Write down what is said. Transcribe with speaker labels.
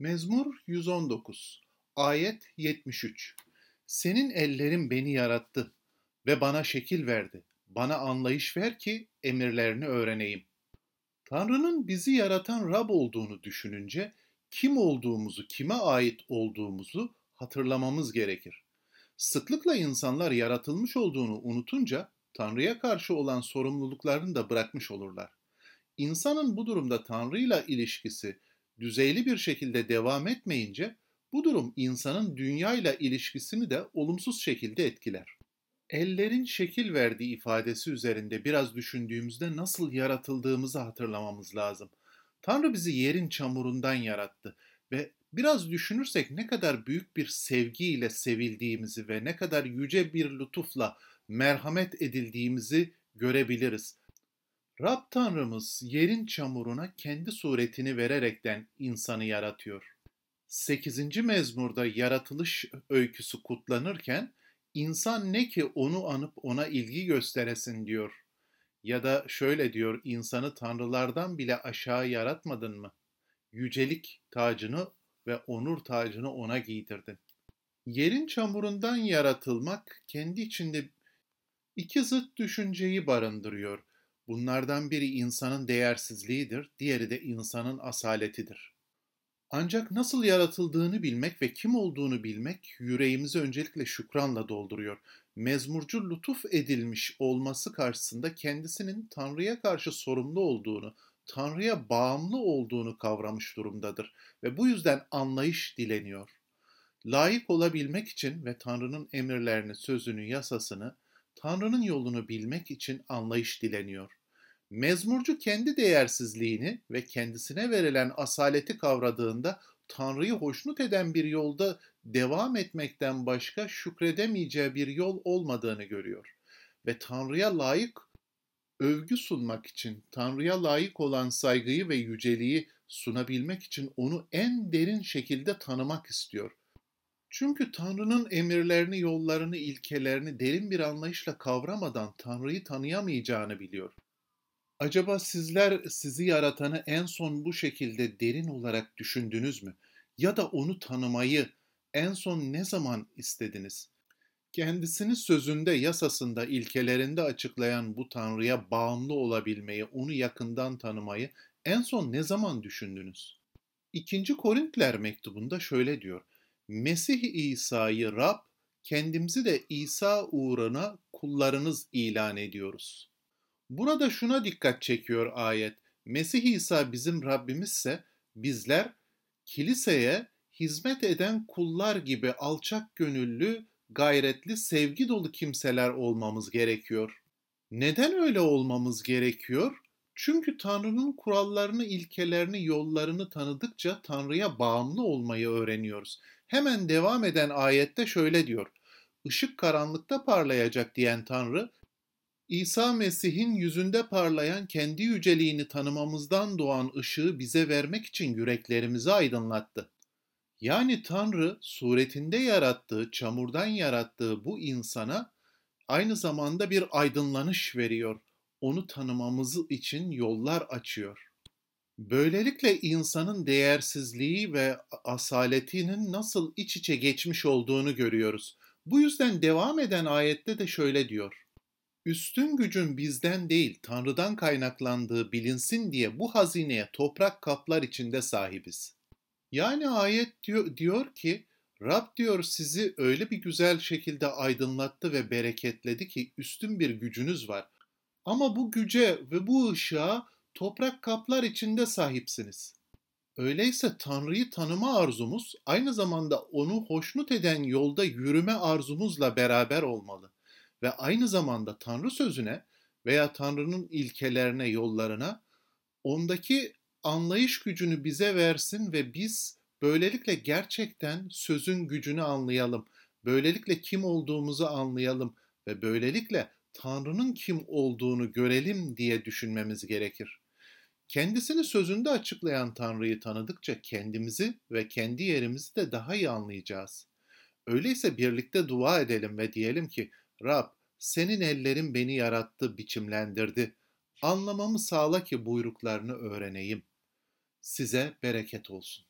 Speaker 1: Mezmur 119 Ayet 73 Senin ellerin beni yarattı ve bana şekil verdi. Bana anlayış ver ki emirlerini öğreneyim. Tanrı'nın bizi yaratan Rab olduğunu düşününce kim olduğumuzu, kime ait olduğumuzu hatırlamamız gerekir. Sıklıkla insanlar yaratılmış olduğunu unutunca Tanrı'ya karşı olan sorumluluklarını da bırakmış olurlar. İnsanın bu durumda Tanrı'yla ilişkisi düzeyli bir şekilde devam etmeyince bu durum insanın dünyayla ilişkisini de olumsuz şekilde etkiler. Ellerin şekil verdiği ifadesi üzerinde biraz düşündüğümüzde nasıl yaratıldığımızı hatırlamamız lazım. Tanrı bizi yerin çamurundan yarattı ve biraz düşünürsek ne kadar büyük bir sevgiyle sevildiğimizi ve ne kadar yüce bir lütufla merhamet edildiğimizi görebiliriz. Rab Tanrımız yerin çamuruna kendi suretini vererekten insanı yaratıyor. 8. mezmurda yaratılış öyküsü kutlanırken insan ne ki onu anıp ona ilgi gösteresin diyor. Ya da şöyle diyor insanı tanrılardan bile aşağı yaratmadın mı? Yücelik tacını ve onur tacını ona giydirdin. Yerin çamurundan yaratılmak kendi içinde iki zıt düşünceyi barındırıyor. Bunlardan biri insanın değersizliğidir, diğeri de insanın asaletidir. Ancak nasıl yaratıldığını bilmek ve kim olduğunu bilmek yüreğimizi öncelikle şükranla dolduruyor. Mezmurcu lütuf edilmiş olması karşısında kendisinin Tanrı'ya karşı sorumlu olduğunu, Tanrı'ya bağımlı olduğunu kavramış durumdadır ve bu yüzden anlayış dileniyor. Layık olabilmek için ve Tanrı'nın emirlerini, sözünü, yasasını, Tanrı'nın yolunu bilmek için anlayış dileniyor. Mezmurcu kendi değersizliğini ve kendisine verilen asaleti kavradığında Tanrı'yı hoşnut eden bir yolda devam etmekten başka şükredemeyeceği bir yol olmadığını görüyor. Ve Tanrı'ya layık övgü sunmak için, Tanrı'ya layık olan saygıyı ve yüceliği sunabilmek için onu en derin şekilde tanımak istiyor. Çünkü Tanrı'nın emirlerini, yollarını, ilkelerini derin bir anlayışla kavramadan Tanrı'yı tanıyamayacağını biliyor. Acaba sizler sizi yaratanı en son bu şekilde derin olarak düşündünüz mü? Ya da onu tanımayı en son ne zaman istediniz? Kendisini sözünde, yasasında, ilkelerinde açıklayan bu Tanrı'ya bağımlı olabilmeyi, onu yakından tanımayı en son ne zaman düşündünüz? İkinci Korintler mektubunda şöyle diyor. Mesih İsa'yı Rab, kendimizi de İsa uğruna kullarınız ilan ediyoruz. Burada şuna dikkat çekiyor ayet. Mesih İsa bizim Rabbimizse bizler kiliseye hizmet eden kullar gibi alçak gönüllü, gayretli, sevgi dolu kimseler olmamız gerekiyor. Neden öyle olmamız gerekiyor? Çünkü Tanrı'nın kurallarını, ilkelerini, yollarını tanıdıkça Tanrı'ya bağımlı olmayı öğreniyoruz. Hemen devam eden ayette şöyle diyor. Işık karanlıkta parlayacak diyen Tanrı, İsa Mesih'in yüzünde parlayan kendi yüceliğini tanımamızdan doğan ışığı bize vermek için yüreklerimizi aydınlattı. Yani Tanrı suretinde yarattığı, çamurdan yarattığı bu insana aynı zamanda bir aydınlanış veriyor. Onu tanımamız için yollar açıyor. Böylelikle insanın değersizliği ve asaletinin nasıl iç içe geçmiş olduğunu görüyoruz. Bu yüzden devam eden ayette de şöyle diyor. Üstün gücün bizden değil, Tanrı'dan kaynaklandığı bilinsin diye bu hazineye toprak kaplar içinde sahibiz. Yani ayet diyor, diyor ki, Rab diyor sizi öyle bir güzel şekilde aydınlattı ve bereketledi ki üstün bir gücünüz var. Ama bu güce ve bu ışığa toprak kaplar içinde sahipsiniz. Öyleyse Tanrı'yı tanıma arzumuz aynı zamanda onu hoşnut eden yolda yürüme arzumuzla beraber olmalı ve aynı zamanda Tanrı sözüne veya Tanrı'nın ilkelerine, yollarına ondaki anlayış gücünü bize versin ve biz böylelikle gerçekten sözün gücünü anlayalım. Böylelikle kim olduğumuzu anlayalım ve böylelikle Tanrı'nın kim olduğunu görelim diye düşünmemiz gerekir. Kendisini sözünde açıklayan Tanrı'yı tanıdıkça kendimizi ve kendi yerimizi de daha iyi anlayacağız. Öyleyse birlikte dua edelim ve diyelim ki Rab, senin ellerin beni yarattı, biçimlendirdi. Anlamamı sağla ki buyruklarını öğreneyim. Size bereket olsun.